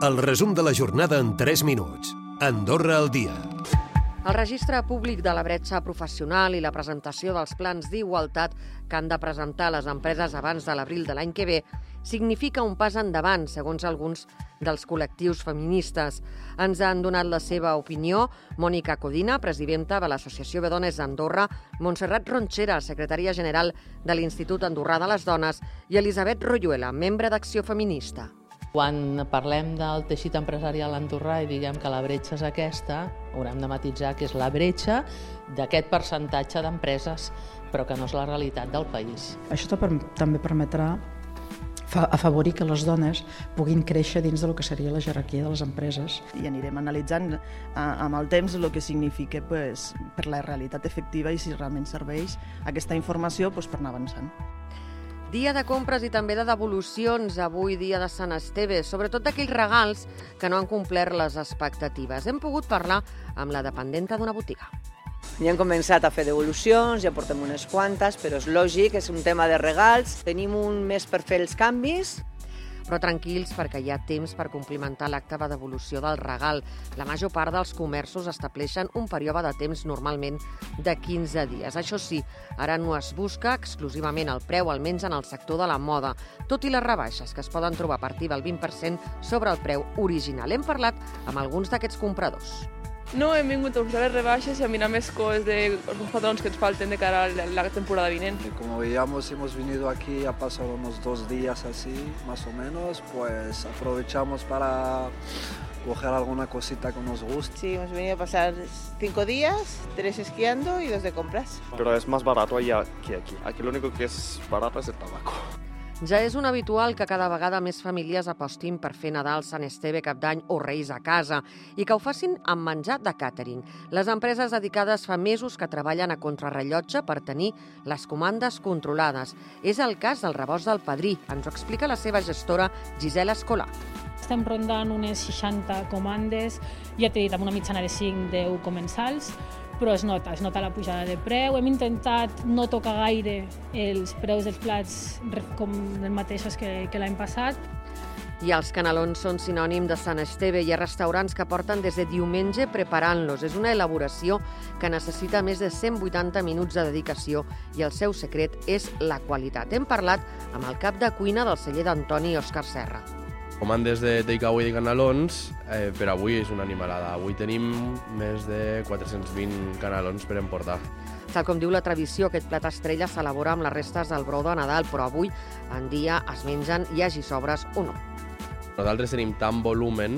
El resum de la jornada en 3 minuts. Andorra al dia. El registre públic de la bretxa professional i la presentació dels plans d'igualtat que han de presentar les empreses abans de l'abril de l'any que ve significa un pas endavant, segons alguns dels col·lectius feministes. Ens han donat la seva opinió Mònica Codina, presidenta de l'Associació de Dones d'Andorra, Montserrat Ronchera, secretària general de l'Institut Andorrà de les Dones, i Elisabet Royuela, membre d'Acció Feminista. Quan parlem del teixit empresarial andorrà i diguem que la bretxa és aquesta, haurem de matitzar que és la bretxa d'aquest percentatge d'empreses, però que no és la realitat del país. Això també permetrà afavorir que les dones puguin créixer dins del que seria la jerarquia de les empreses. I anirem analitzant amb el temps el que significa pues, per la realitat efectiva i si realment serveix aquesta informació pues, per anar avançant. Dia de compres i també de devolucions, avui dia de Sant Esteve, sobretot d'aquells regals que no han complert les expectatives. Hem pogut parlar amb la dependenta d'una botiga. Ja hem començat a fer devolucions, ja portem unes quantes, però és lògic, és un tema de regals. Tenim un mes per fer els canvis, però tranquils perquè hi ha temps per complimentar l'acte de devolució del regal. La major part dels comerços estableixen un període de temps normalment de 15 dies. Això sí, ara no es busca exclusivament el preu, almenys en el sector de la moda, tot i les rebaixes que es poden trobar a partir del 20% sobre el preu original. Hem parlat amb alguns d'aquests compradors. No, hem vingut a buscar les rebaixes i a mirar més coses de alguns patrons que ens falten de cara a la temporada vinent. Como veíamos, hemos venido aquí, ha pasado unos dos días así, más o menos, pues aprovechamos para coger alguna cosita que nos guste. Sí, hemos venido a pasar cinco días, tres esquiando y dos de compras. Pero es más barato allá que aquí. Aquí lo único que es barato es el tabaco. Ja és un habitual que cada vegada més famílies apostin per fer Nadal, Sant Esteve, Cap d'Any o Reis a casa i que ho facin amb menjar de càtering. Les empreses dedicades fa mesos que treballen a contrarrellotge per tenir les comandes controlades. És el cas del rebost del Padrí. Ens ho explica la seva gestora Gisela Escolar. Estem rondant unes 60 comandes, ja t'he dit, amb una mitjana de 5-10 comensals, però es nota, es nota la pujada de preu. Hem intentat no tocar gaire els preus dels plats com els mateixos que, que l'any passat. I els canelons són sinònim de Sant Esteve. Hi ha restaurants que porten des de diumenge preparant-los. És una elaboració que necessita més de 180 minuts de dedicació i el seu secret és la qualitat. Hem parlat amb el cap de cuina del celler d'Antoni Òscar Serra. Comandes de takeaway de canelons, eh, per avui és una animalada. Avui tenim més de 420 canelons per emportar. Tal com diu la tradició, aquest plat estrella s'elabora amb les restes del brou de Nadal, però avui en dia es mengen hi hagi sobres o no. Nosaltres tenim tant volumen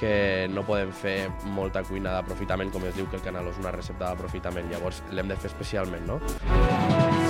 que no podem fer molta cuina d'aprofitament, com es diu que el caneló és una recepta d'aprofitament, llavors l'hem de fer especialment, no?